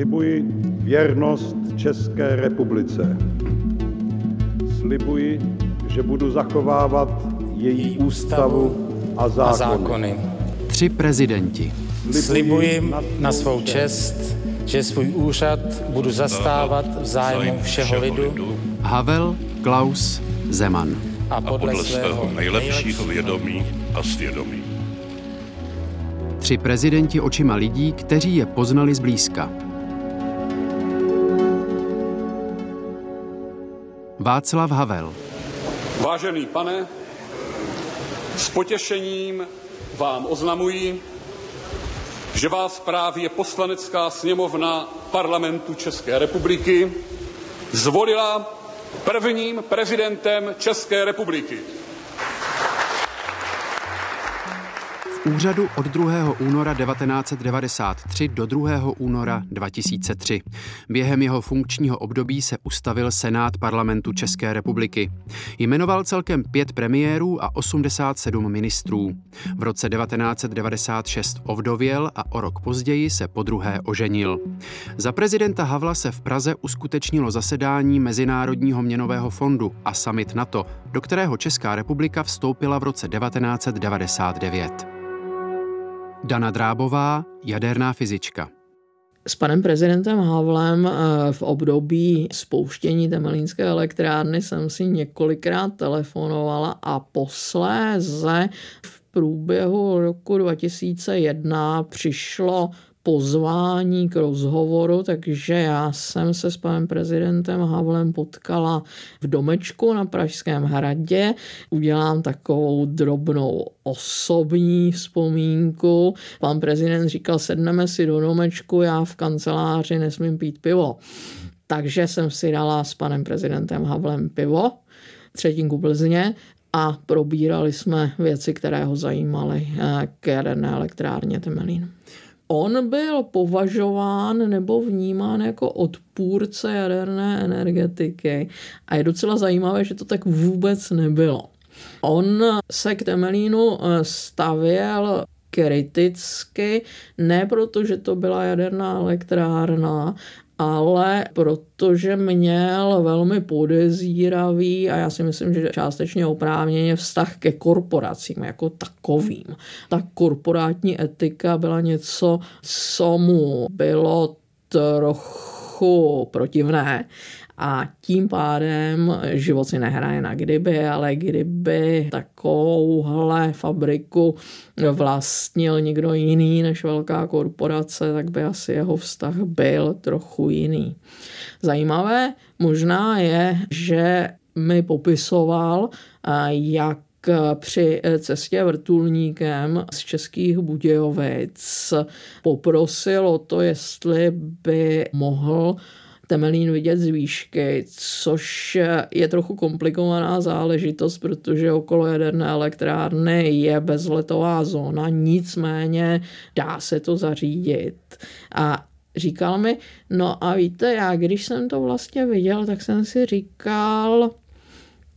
Slibuji věrnost České republice. Slibuji, že budu zachovávat její ústavu a zákony. A zákony. Tři prezidenti. Slibuji na svou čest, že svůj úřad budu zastávat v zájmu všeho lidu. Havel, Klaus, Zeman. A podle, a podle svého nejlepšího vědomí a svědomí. Tři prezidenti očima lidí, kteří je poznali zblízka. Václav Havel. Vážený pane, s potěšením vám oznamuji, že vás právě poslanecká sněmovna parlamentu České republiky zvolila prvním prezidentem České republiky. Úřadu od 2. února 1993 do 2. února 2003. Během jeho funkčního období se ustavil Senát parlamentu České republiky. Jmenoval celkem pět premiérů a 87 ministrů. V roce 1996 ovdověl a o rok později se po druhé oženil. Za prezidenta Havla se v Praze uskutečnilo zasedání Mezinárodního měnového fondu a summit NATO, do kterého Česká republika vstoupila v roce 1999. Dana Drábová, jaderná fyzička. S panem prezidentem Havlem eh, v období spouštění Temelínské elektrárny jsem si několikrát telefonovala a posléze v průběhu roku 2001 přišlo pozvání k rozhovoru, takže já jsem se s panem prezidentem Havlem potkala v domečku na Pražském hradě. Udělám takovou drobnou osobní vzpomínku. Pan prezident říkal, sedneme si do domečku, já v kanceláři nesmím pít pivo. Takže jsem si dala s panem prezidentem Havlem pivo, třetinku Plzně a probírali jsme věci, které ho zajímaly eh, k jaderné elektrárně Temelín on byl považován nebo vnímán jako odpůrce jaderné energetiky a je docela zajímavé, že to tak vůbec nebylo. On se k Temelínu eh, stavěl kriticky, ne proto, že to byla jaderná elektrárna, ale protože měl velmi podezíravý a já si myslím, že částečně oprávněně vztah ke korporacím jako takovým. Ta korporátní etika byla něco, co mu bylo trochu protivné a tím pádem život si nehraje na kdyby, ale kdyby takovouhle fabriku vlastnil někdo jiný než velká korporace, tak by asi jeho vztah byl trochu jiný. Zajímavé možná je, že mi popisoval, jak při cestě vrtulníkem z Českých Budějovic poprosil o to, jestli by mohl Temelín vidět z výšky, což je trochu komplikovaná záležitost, protože okolo jaderné elektrárny je bezletová zóna, nicméně dá se to zařídit. A říkal mi, no a víte, já když jsem to vlastně viděl, tak jsem si říkal,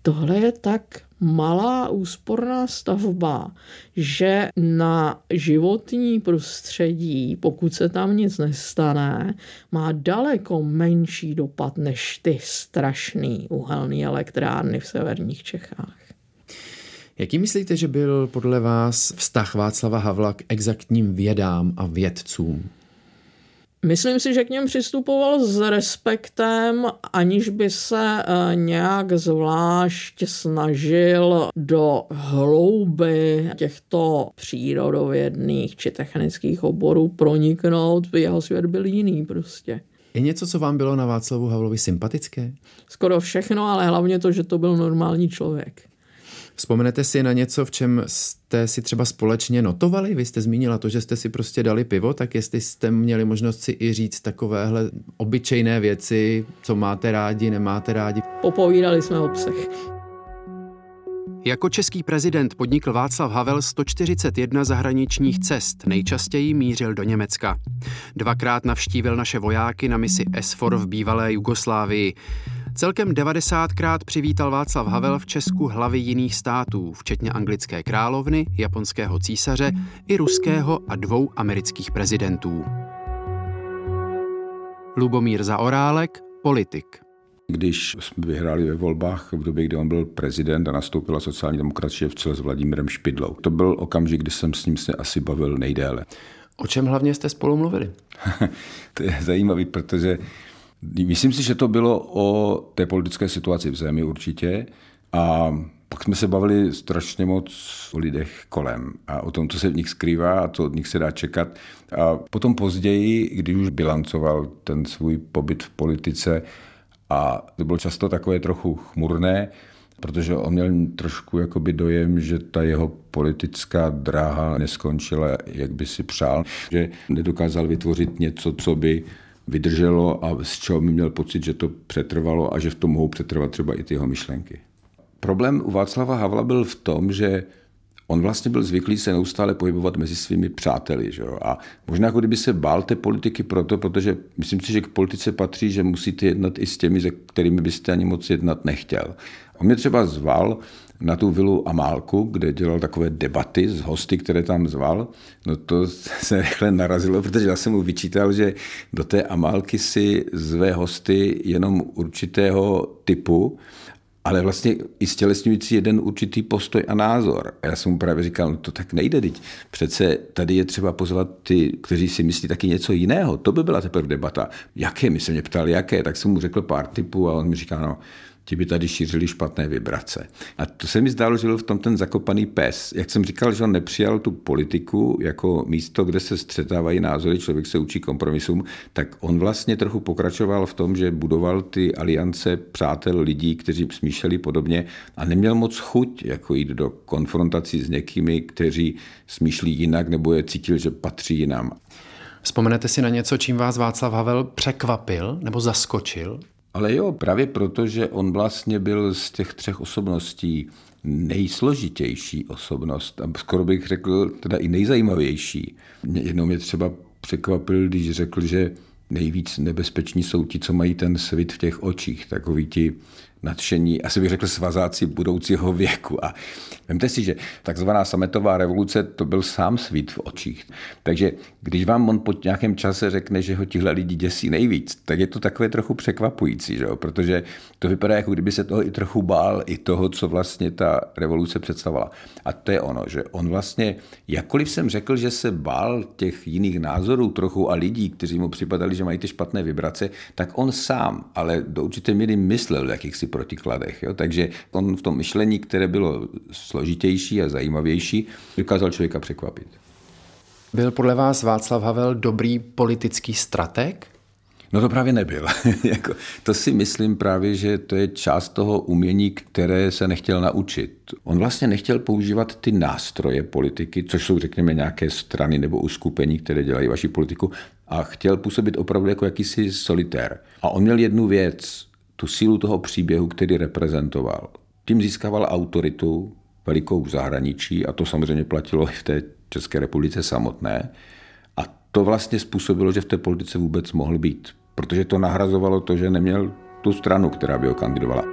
tohle je tak malá úsporná stavba, že na životní prostředí, pokud se tam nic nestane, má daleko menší dopad než ty strašný uhelné elektrárny v severních Čechách. Jaký myslíte, že byl podle vás vztah Václava Havla k exaktním vědám a vědcům? Myslím si, že k něm přistupoval s respektem, aniž by se eh, nějak zvlášť snažil do hlouby těchto přírodovědných či technických oborů proniknout. Jeho svět byl jiný prostě. Je něco, co vám bylo na Václavu Havlovi sympatické? Skoro všechno, ale hlavně to, že to byl normální člověk. Vzpomenete si na něco, v čem jste si třeba společně notovali? Vy jste zmínila to, že jste si prostě dali pivo, tak jestli jste měli možnost si i říct takovéhle obyčejné věci, co máte rádi, nemáte rádi. Popovídali jsme o psech. Jako český prezident podnikl Václav Havel 141 zahraničních cest, nejčastěji mířil do Německa. Dvakrát navštívil naše vojáky na misi SFOR v bývalé Jugoslávii. Celkem 90krát přivítal Václav Havel v Česku hlavy jiných států, včetně anglické královny, japonského císaře i ruského a dvou amerických prezidentů. Lubomír Zaorálek, politik. Když jsme vyhráli ve volbách v době, kdy on byl prezident a nastoupila sociální demokracie v čele s Vladimírem Špidlou. To byl okamžik, kdy jsem s ním se asi bavil nejdéle. O čem hlavně jste spolu mluvili? to je zajímavý, protože myslím si, že to bylo o té politické situaci v zemi určitě a pak jsme se bavili strašně moc o lidech kolem a o tom, co se v nich skrývá a co od nich se dá čekat. A potom později, když už bilancoval ten svůj pobyt v politice, a to bylo často takové trochu chmurné, protože on měl trošku jakoby dojem, že ta jeho politická dráha neskončila, jak by si přál, že nedokázal vytvořit něco, co by vydrželo a z čeho by měl pocit, že to přetrvalo a že v tom mohou přetrvat třeba i ty jeho myšlenky. Problém u Václava Havla byl v tom, že on vlastně byl zvyklý se neustále pohybovat mezi svými přáteli. Že jo? A možná jako kdyby se bál té politiky proto, protože myslím si, že k politice patří, že musíte jednat i s těmi, se kterými byste ani moc jednat nechtěl. On mě třeba zval na tu vilu Amálku, kde dělal takové debaty s hosty, které tam zval. No to se rychle narazilo, protože já jsem mu vyčítal, že do té Amálky si zve hosty jenom určitého typu ale vlastně i stělesňující jeden určitý postoj a názor. A já jsem mu právě říkal, no to tak nejde, teď přece tady je třeba pozvat ty, kteří si myslí taky něco jiného. To by byla teprve debata. Jaké? My se mě ptali, jaké, tak jsem mu řekl pár typů a on mi říká, no ti by tady šířili špatné vibrace. A to se mi zdálo, že byl v tom ten zakopaný pes. Jak jsem říkal, že on nepřijal tu politiku jako místo, kde se střetávají názory, člověk se učí kompromisům, tak on vlastně trochu pokračoval v tom, že budoval ty aliance přátel lidí, kteří smýšleli podobně a neměl moc chuť jako jít do konfrontací s někými, kteří smýšlí jinak nebo je cítil, že patří jinam. Vzpomenete si na něco, čím vás Václav Havel překvapil nebo zaskočil? Ale jo, právě proto, že on vlastně byl z těch třech osobností nejsložitější osobnost a skoro bych řekl teda i nejzajímavější. Jednou mě třeba překvapil, když řekl, že nejvíc nebezpeční jsou ti, co mají ten svit v těch očích, takový ti nadšení, asi bych řekl svazáci budoucího věku. A vemte si, že takzvaná sametová revoluce to byl sám svít v očích. Takže když vám on po nějakém čase řekne, že ho tihle lidi děsí nejvíc, tak je to takové trochu překvapující, že jo? protože to vypadá, jako kdyby se toho i trochu bál, i toho, co vlastně ta revoluce představovala. A to je ono, že on vlastně, jakkoliv jsem řekl, že se bál těch jiných názorů trochu a lidí, kteří mu připadali, že mají ty špatné vibrace, tak on sám, ale do určité míry myslel v jakýchsi protikladech. Jo? Takže on v tom myšlení, které bylo složitější a zajímavější, dokázal člověka překvapit. Byl podle vás Václav Havel dobrý politický strateg? No to právě nebyl. Jako, to si myslím právě, že to je část toho umění, které se nechtěl naučit. On vlastně nechtěl používat ty nástroje politiky, což jsou řekněme nějaké strany nebo uskupení, které dělají vaši politiku, a chtěl působit opravdu jako jakýsi solitér. A on měl jednu věc, tu sílu toho příběhu, který reprezentoval. Tím získával autoritu velikou v zahraničí a to samozřejmě platilo i v té České republice samotné. A to vlastně způsobilo, že v té politice vůbec mohl být, protože to nahrazovalo to, že neměl tu stranu, která by ho kandidovala.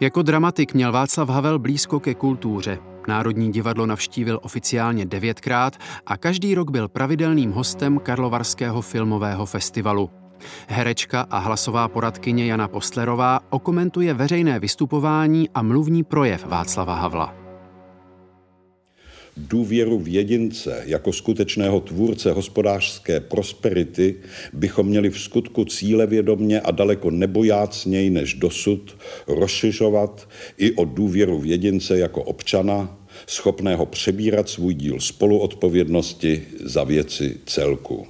Jako dramatik měl Václav Havel blízko ke kultuře. Národní divadlo navštívil oficiálně devětkrát a každý rok byl pravidelným hostem Karlovarského filmového festivalu. Herečka a hlasová poradkyně Jana Postlerová okomentuje veřejné vystupování a mluvní projev Václava Havla. Důvěru v jedince jako skutečného tvůrce hospodářské prosperity bychom měli v skutku cílevědomně a daleko nebojácněji než dosud rozšiřovat i o důvěru v jedince jako občana, schopného přebírat svůj díl spoluodpovědnosti za věci celku.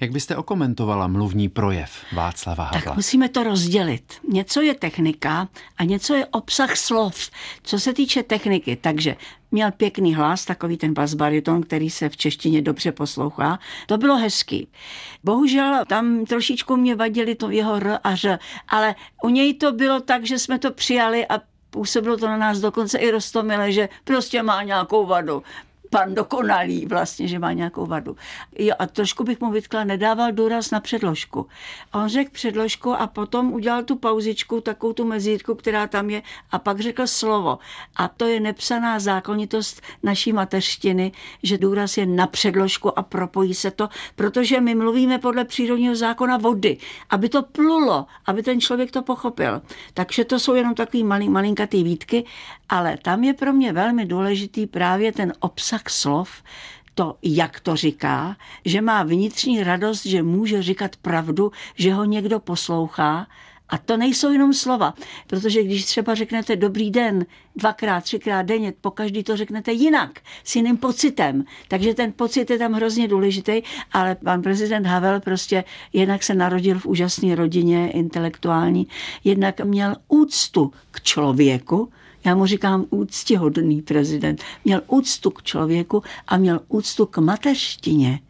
Jak byste okomentovala mluvní projev Václava Havla? Tak musíme to rozdělit. Něco je technika a něco je obsah slov. Co se týče techniky, takže měl pěkný hlas, takový ten basbariton, který se v češtině dobře poslouchá. To bylo hezký. Bohužel tam trošičku mě vadili to jeho r a ř, ale u něj to bylo tak, že jsme to přijali a působilo to na nás dokonce i roztomile, že prostě má nějakou vadu pan dokonalý vlastně, že má nějakou vadu. Jo, a trošku bych mu vytkla, nedával důraz na předložku. A on řekl předložku a potom udělal tu pauzičku, takovou tu mezítku, která tam je, a pak řekl slovo. A to je nepsaná zákonitost naší mateřštiny, že důraz je na předložku a propojí se to, protože my mluvíme podle přírodního zákona vody, aby to plulo, aby ten člověk to pochopil. Takže to jsou jenom takový malý, malinkatý výtky, ale tam je pro mě velmi důležitý právě ten obsah slov, to, jak to říká, že má vnitřní radost, že může říkat pravdu, že ho někdo poslouchá. A to nejsou jenom slova, protože když třeba řeknete dobrý den dvakrát, třikrát denně, po každý to řeknete jinak, s jiným pocitem. Takže ten pocit je tam hrozně důležitý, ale pan prezident Havel prostě jednak se narodil v úžasné rodině intelektuální, jednak měl úctu k člověku, já mu říkám úctihodný prezident. Měl úctu k člověku a měl úctu k mateřštině,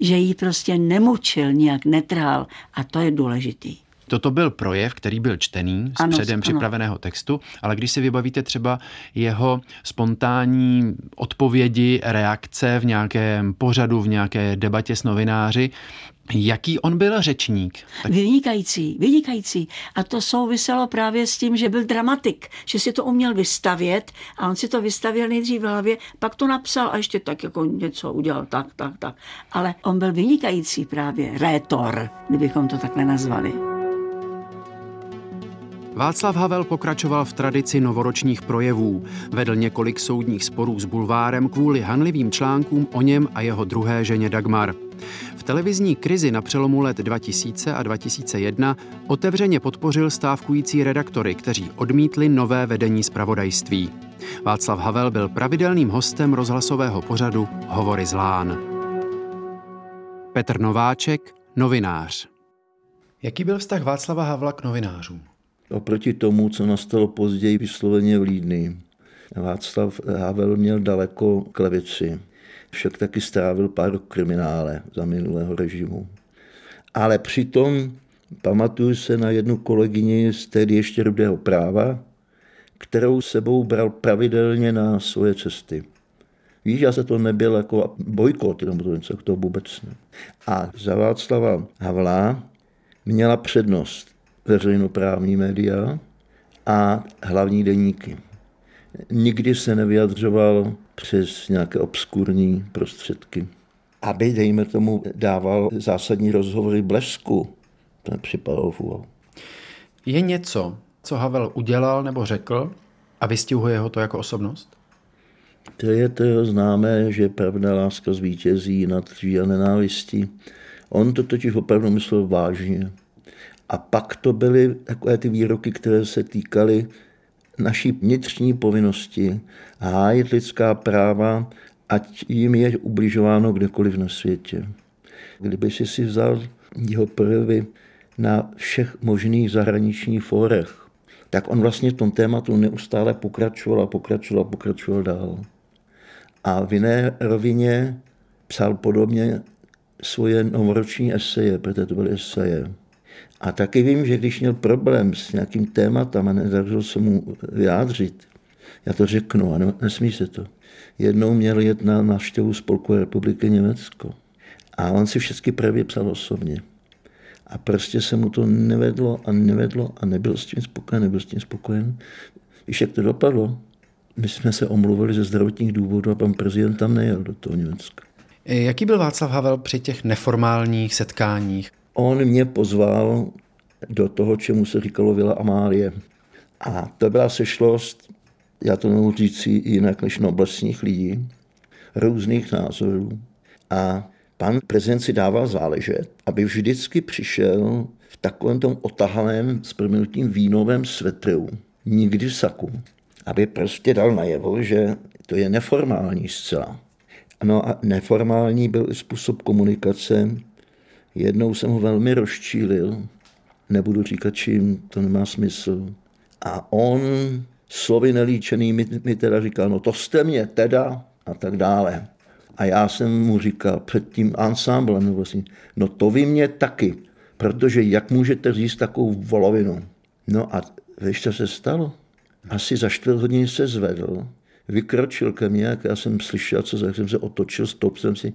že ji prostě nemučil, nějak netrhal a to je důležitý. Toto byl projev, který byl čtený z ano, předem ano. připraveného textu, ale když si vybavíte třeba jeho spontánní odpovědi, reakce v nějakém pořadu, v nějaké debatě s novináři, Jaký on byl řečník? Tak... Vynikající, vynikající. A to souviselo právě s tím, že byl dramatik, že si to uměl vystavět a on si to vystavěl nejdřív v hlavě, pak to napsal a ještě tak jako něco udělal, tak, tak, tak. Ale on byl vynikající právě, rétor, kdybychom to takhle nazvali. Václav Havel pokračoval v tradici novoročních projevů. Vedl několik soudních sporů s bulvárem kvůli hanlivým článkům o něm a jeho druhé ženě Dagmar. V televizní krizi na přelomu let 2000 a 2001 otevřeně podpořil stávkující redaktory, kteří odmítli nové vedení zpravodajství. Václav Havel byl pravidelným hostem rozhlasového pořadu Hovory z Lán. Petr Nováček, novinář. Jaký byl vztah Václava Havla k novinářům? Oproti tomu, co nastalo později vysloveně v Lídny. Václav Havel měl daleko k levici však taky strávil pár kriminále za minulého režimu. Ale přitom pamatuju se na jednu kolegyni z tehdy ještě rudého práva, kterou sebou bral pravidelně na svoje cesty. Víš, já se to nebyl jako bojkot, nebo to něco, to vůbec ne. A za Václava Havla měla přednost veřejnoprávní média a hlavní deníky. Nikdy se nevyjadřoval přes nějaké obskurní prostředky. Aby, dejme tomu, dával zásadní rozhovory blesku, to nepřipadalo v úvahu. Je něco, co Havel udělal nebo řekl a vystihuje ho to jako osobnost? To je to známé, že pravda láska zvítězí nad a nenávistí. On to totiž opravdu myslel vážně. A pak to byly takové ty výroky, které se týkaly naší vnitřní povinnosti hájit lidská práva, ať jim je ubližováno kdekoliv na světě. Kdyby si si vzal jeho projevy na všech možných zahraničních fórech, tak on vlastně v tom tématu neustále pokračoval a pokračoval a pokračoval dál. A v jiné rovině psal podobně svoje novoroční eseje, protože to byly eseje. A taky vím, že když měl problém s nějakým tématem a nedařilo se mu vyjádřit, já to řeknu a nesmí se to. Jednou měl jet na návštěvu Spolkové republiky Německo. A on si všechny projevy psal osobně. A prostě se mu to nevedlo a nevedlo a nebyl s tím spokojen, nebyl s tím spokojen. Víš, jak to dopadlo? My jsme se omluvili ze zdravotních důvodů a pan prezident tam nejel do toho Německa. Jaký byl Václav Havel při těch neformálních setkáních? On mě pozval do toho, čemu se říkalo Vila Amálie. A to byla sešlost, já to nemohu říct jinak než noblesních lidí, různých názorů. A pan prezident si dával záležet, aby vždycky přišel v takovém tom otahaném s proměnutím vínovém svetru, nikdy v saku, aby prostě dal najevo, že to je neformální zcela. No a neformální byl i způsob komunikace Jednou jsem ho velmi rozčílil, nebudu říkat čím, to nemá smysl. A on slovy nelíčený mi, mi teda říkal, no to jste mě teda a tak dále. A já jsem mu říkal před tím ansámblem, no, vlastně, no to vy mě taky, protože jak můžete říct takovou volovinu? No a víš, co se stalo? Asi za čtvrt hodiny se zvedl, vykročil ke mně, jak já jsem slyšel, co jsem se otočil, stop jsem si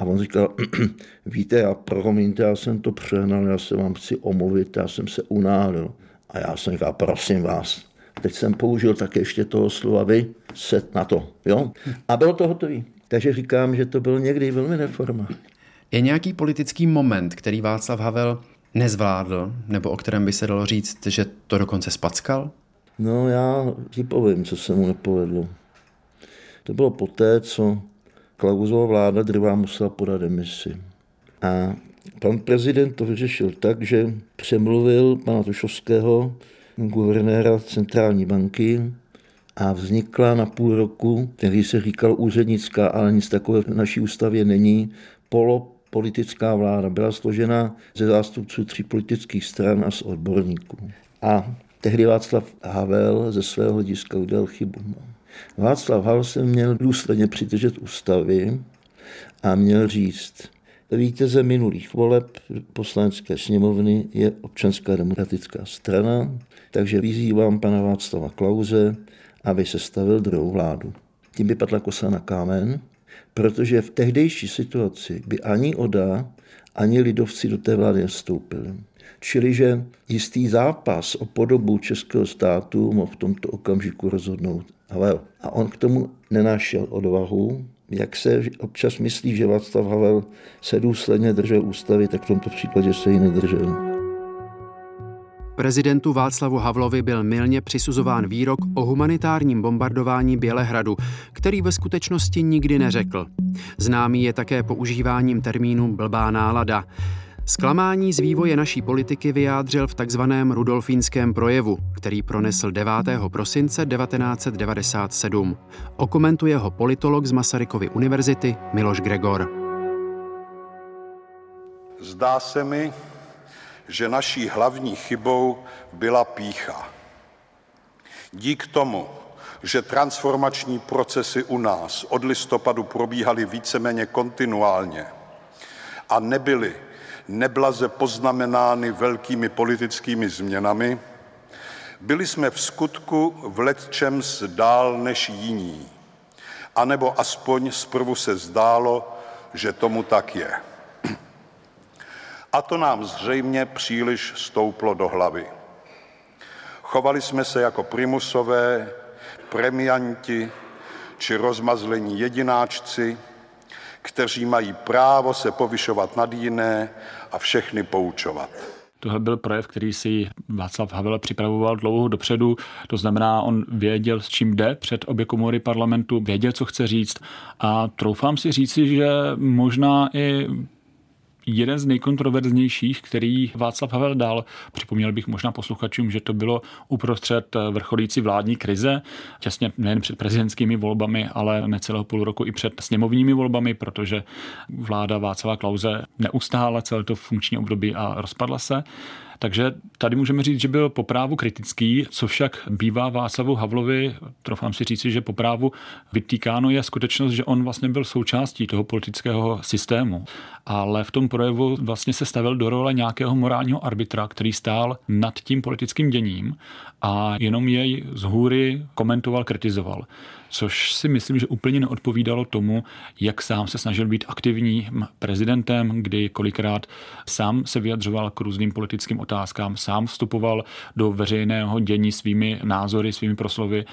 a on říkal, víte, já promiňte, já jsem to přehnal, já se vám chci omluvit, já jsem se unálil. A já jsem říkal, prosím vás, teď jsem použil tak ještě toho slova vy, set na to, jo? A bylo to hotový. Takže říkám, že to bylo někdy velmi neformální. Je nějaký politický moment, který Václav Havel nezvládl, nebo o kterém by se dalo říct, že to dokonce spackal? No já ti povím, co se mu nepovedlo. To bylo poté, co Klausova vláda drvá musela podat demisi. A pan prezident to vyřešil tak, že přemluvil pana Tušovského, guvernéra centrální banky, a vznikla na půl roku, který se říkal úřednická, ale nic takového v naší ústavě není, polopolitická vláda. Byla složena ze zástupců tří politických stran a z odborníků. A tehdy Václav Havel ze svého hlediska udělal chybu. Václav Havel se měl důsledně přidržet ústavy a měl říct, vítěze minulých voleb poslanecké sněmovny je občanská demokratická strana, takže vyzývám pana Václava Klauze, aby se stavil druhou vládu. Tím by padla kosa na kámen, protože v tehdejší situaci by ani Oda, ani lidovci do té vlády nestoupili. Čili, že jistý zápas o podobu českého státu mohl v tomto okamžiku rozhodnout Havel. A on k tomu nenašel odvahu, jak se občas myslí, že Václav Havel se důsledně držel ústavy, tak v tomto případě se ji nedržel. Prezidentu Václavu Havlovi byl milně přisuzován výrok o humanitárním bombardování Bělehradu, který ve skutečnosti nikdy neřekl. Známý je také používáním termínu blbá nálada. Zklamání z vývoje naší politiky vyjádřil v takzvaném rudolfínském projevu, který pronesl 9. prosince 1997. Okomentuje ho politolog z Masarykovy univerzity Miloš Gregor. Zdá se mi, že naší hlavní chybou byla pícha. Dík tomu, že transformační procesy u nás od listopadu probíhaly víceméně kontinuálně a nebyly neblaze poznamenány velkými politickými změnami, byli jsme v skutku v letčem dál než jiní. A nebo aspoň zprvu se zdálo, že tomu tak je. A to nám zřejmě příliš stouplo do hlavy. Chovali jsme se jako primusové, premianti či rozmazlení jedináčci, kteří mají právo se povyšovat nad jiné a všechny poučovat. Tohle byl projev, který si Václav Havel připravoval dlouho dopředu. To znamená, on věděl, s čím jde před obě komory parlamentu, věděl, co chce říct. A troufám si říci, že možná i jeden z nejkontroverznějších, který Václav Havel dal. Připomněl bych možná posluchačům, že to bylo uprostřed vrcholící vládní krize, těsně nejen před prezidentskými volbami, ale necelého půl roku i před sněmovními volbami, protože vláda Václava Klauze neustála celé to funkční období a rozpadla se. Takže tady můžeme říct, že byl poprávu kritický, co však bývá Václavu Havlovi, trofám si říci, že poprávu vytýkáno je skutečnost, že on vlastně byl součástí toho politického systému. Ale v tom projevu vlastně se stavil do role nějakého morálního arbitra, který stál nad tím politickým děním a jenom jej z hůry komentoval, kritizoval což si myslím, že úplně neodpovídalo tomu, jak sám se snažil být aktivním prezidentem, kdy kolikrát sám se vyjadřoval k různým politickým otázkám, sám vstupoval do veřejného dění svými názory, svými proslovy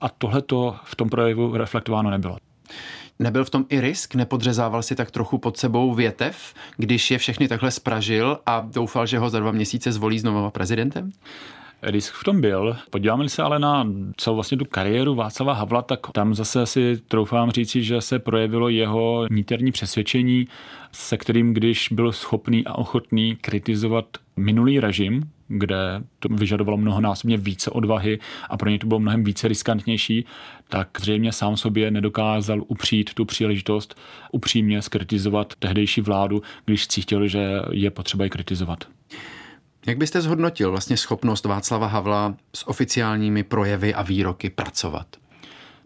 a tohle to v tom projevu reflektováno nebylo. Nebyl v tom i risk? Nepodřezával si tak trochu pod sebou větev, když je všechny takhle spražil a doufal, že ho za dva měsíce zvolí znovu prezidentem? Risk v tom byl. Podíváme se ale na celou vlastně tu kariéru Václava Havla, tak tam zase si troufám říci, že se projevilo jeho níterní přesvědčení, se kterým, když byl schopný a ochotný kritizovat minulý režim, kde to vyžadovalo mnohonásobně více odvahy a pro ně to bylo mnohem více riskantnější, tak zřejmě sám sobě nedokázal upřít tu příležitost upřímně skritizovat tehdejší vládu, když cítil, že je potřeba ji kritizovat. Jak byste zhodnotil vlastně schopnost Václava Havla s oficiálními projevy a výroky pracovat?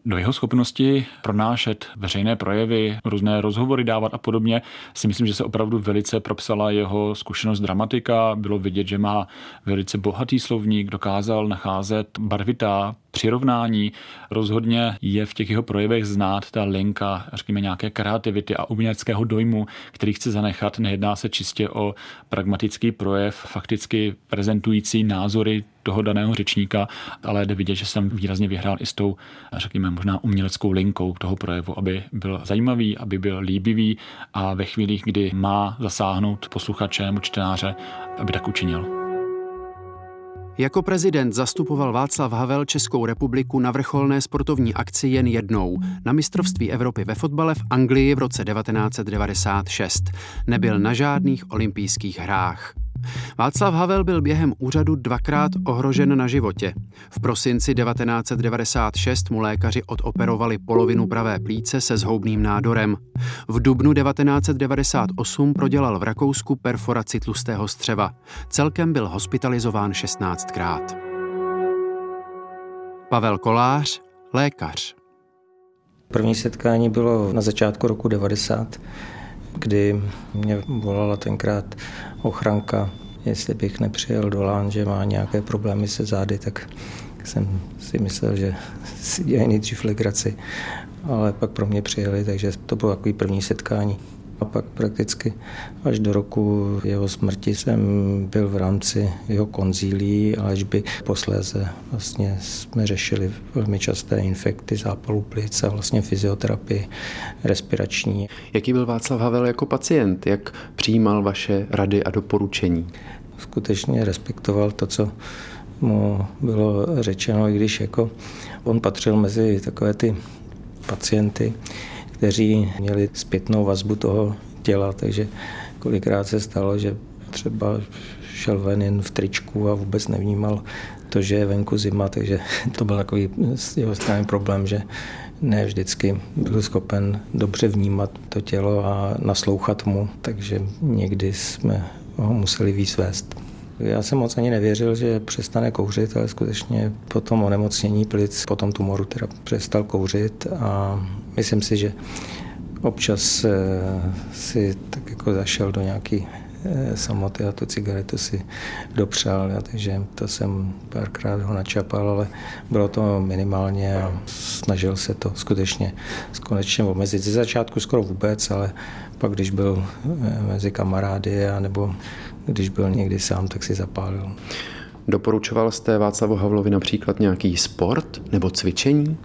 do jeho schopnosti pronášet veřejné projevy, různé rozhovory dávat a podobně, si myslím, že se opravdu velice propsala jeho zkušenost dramatika. Bylo vidět, že má velice bohatý slovník, dokázal nacházet barvitá přirovnání. Rozhodně je v těch jeho projevech znát ta linka, řekněme, nějaké kreativity a uměleckého dojmu, který chce zanechat. Nejedná se čistě o pragmatický projev, fakticky prezentující názory toho daného řečníka, ale jde vidět, že jsem výrazně vyhrál i s tou, řekněme, možná uměleckou linkou toho projevu, aby byl zajímavý, aby byl líbivý a ve chvílích, kdy má zasáhnout posluchače nebo čtenáře, aby tak učinil. Jako prezident zastupoval Václav Havel Českou republiku na vrcholné sportovní akci jen jednou, na mistrovství Evropy ve fotbale v Anglii v roce 1996. Nebyl na žádných olympijských hrách. Václav Havel byl během úřadu dvakrát ohrožen na životě. V prosinci 1996 mu lékaři odoperovali polovinu pravé plíce se zhoubným nádorem. V dubnu 1998 prodělal v Rakousku perforaci tlustého střeva. Celkem byl hospitalizován 16krát. Pavel Kolář, lékař. První setkání bylo na začátku roku 90 kdy mě volala tenkrát ochranka, jestli bych nepřijel do Lán, že má nějaké problémy se zády, tak jsem si myslel, že si dělají nejdřív legraci, ale pak pro mě přijeli, takže to bylo takový první setkání. A pak prakticky až do roku jeho smrti jsem byl v rámci jeho konzílí a by posléze vlastně jsme řešili velmi časté infekty zápalu plic a vlastně fyzioterapii respirační. Jaký byl Václav Havel jako pacient? Jak přijímal vaše rady a doporučení? Skutečně respektoval to, co mu bylo řečeno, i když jako on patřil mezi takové ty pacienty, kteří měli zpětnou vazbu toho těla, takže kolikrát se stalo, že třeba šel ven jen v tričku a vůbec nevnímal to, že je venku zima, takže to byl takový jeho strany problém, že ne vždycky byl schopen dobře vnímat to tělo a naslouchat mu, takže někdy jsme ho museli výsvést. Já jsem moc ani nevěřil, že přestane kouřit, ale skutečně po tom onemocnění plic, po tom tumoru teda přestal kouřit a myslím si, že občas eh, si tak jako zašel do nějaký eh, samoty a tu cigaretu si dopřál, ja, takže to jsem párkrát ho načapal, ale bylo to minimálně a snažil se to skutečně konečně omezit. Ze začátku skoro vůbec, ale pak když byl eh, mezi kamarády a nebo když byl někdy sám, tak si zapálil. Doporučoval jste Václavu Havlovi například nějaký sport nebo cvičení?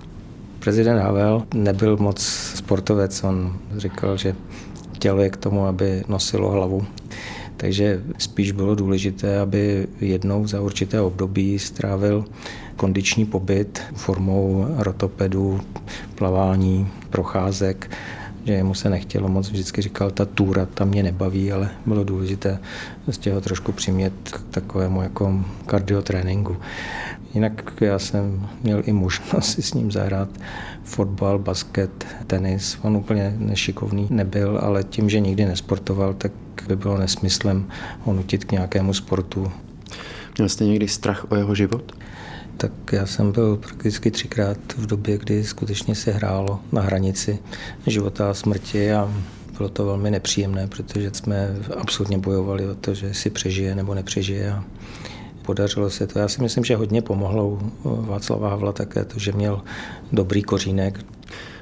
Prezident Havel nebyl moc sportovec, on říkal, že tělo je k tomu, aby nosilo hlavu. Takže spíš bylo důležité, aby jednou za určité období strávil kondiční pobyt formou rotopedů, plavání, procházek že mu se nechtělo moc, vždycky říkal, ta túra tam mě nebaví, ale bylo důležité prostě ho trošku přimět k takovému jako kardiotréninku. Jinak já jsem měl i možnost si s ním zahrát fotbal, basket, tenis. On úplně nešikovný nebyl, ale tím, že nikdy nesportoval, tak by bylo nesmyslem ho nutit k nějakému sportu. Měl jste někdy strach o jeho život? Tak já jsem byl prakticky třikrát v době, kdy skutečně se hrálo na hranici života a smrti a bylo to velmi nepříjemné, protože jsme absolutně bojovali o to, že si přežije nebo nepřežije a podařilo se to. Já si myslím, že hodně pomohlo Václava Havla také to, že měl dobrý kořínek.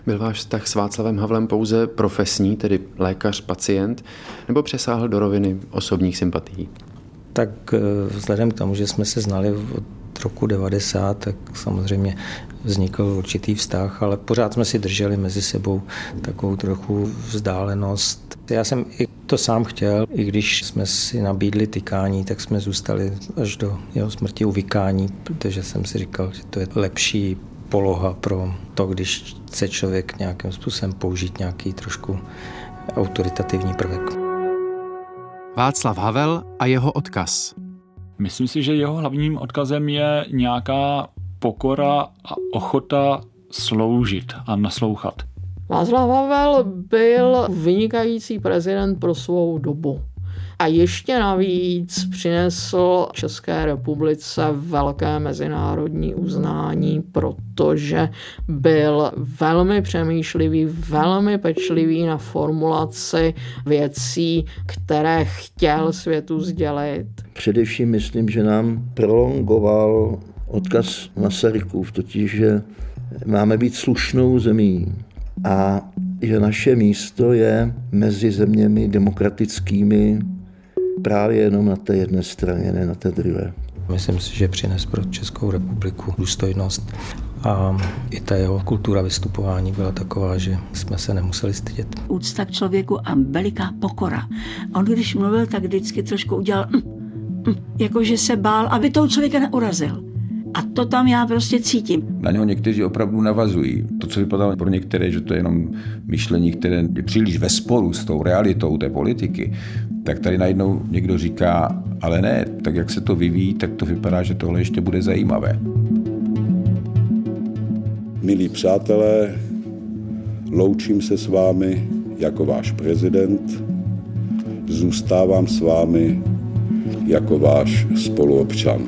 Byl váš vztah s Václavem Havlem pouze profesní, tedy lékař, pacient, nebo přesáhl do roviny osobních sympatií? Tak eh, vzhledem k tomu, že jsme se znali roku 90, tak samozřejmě vznikl určitý vztah, ale pořád jsme si drželi mezi sebou takovou trochu vzdálenost. Já jsem i to sám chtěl, i když jsme si nabídli tykání, tak jsme zůstali až do jeho smrti u vykání, protože jsem si říkal, že to je lepší poloha pro to, když chce člověk nějakým způsobem použít nějaký trošku autoritativní prvek. Václav Havel a jeho odkaz. Myslím si, že jeho hlavním odkazem je nějaká pokora a ochota sloužit a naslouchat. Václav Havel byl vynikající prezident pro svou dobu. A ještě navíc přinesl České republice velké mezinárodní uznání, protože byl velmi přemýšlivý, velmi pečlivý na formulaci věcí, které chtěl světu sdělit. Především myslím, že nám prolongoval odkaz Masarykův, totiž, že máme být slušnou zemí a že naše místo je mezi zeměmi demokratickými právě jenom na té jedné straně, ne na té druhé. Myslím si, že přines pro Českou republiku důstojnost a i ta jeho kultura vystupování byla taková, že jsme se nemuseli stydět. Úcta k člověku a veliká pokora. On když mluvil, tak vždycky trošku udělal mm, mm, jakože se bál, aby toho člověka neurazil. A to tam já prostě cítím. Na něho někteří opravdu navazují. To, co vypadalo pro některé, že to je jenom myšlení, které je příliš ve sporu s tou realitou té politiky, tak tady najednou někdo říká, ale ne, tak jak se to vyvíjí, tak to vypadá, že tohle ještě bude zajímavé. Milí přátelé, loučím se s vámi jako váš prezident, zůstávám s vámi jako váš spoluobčan.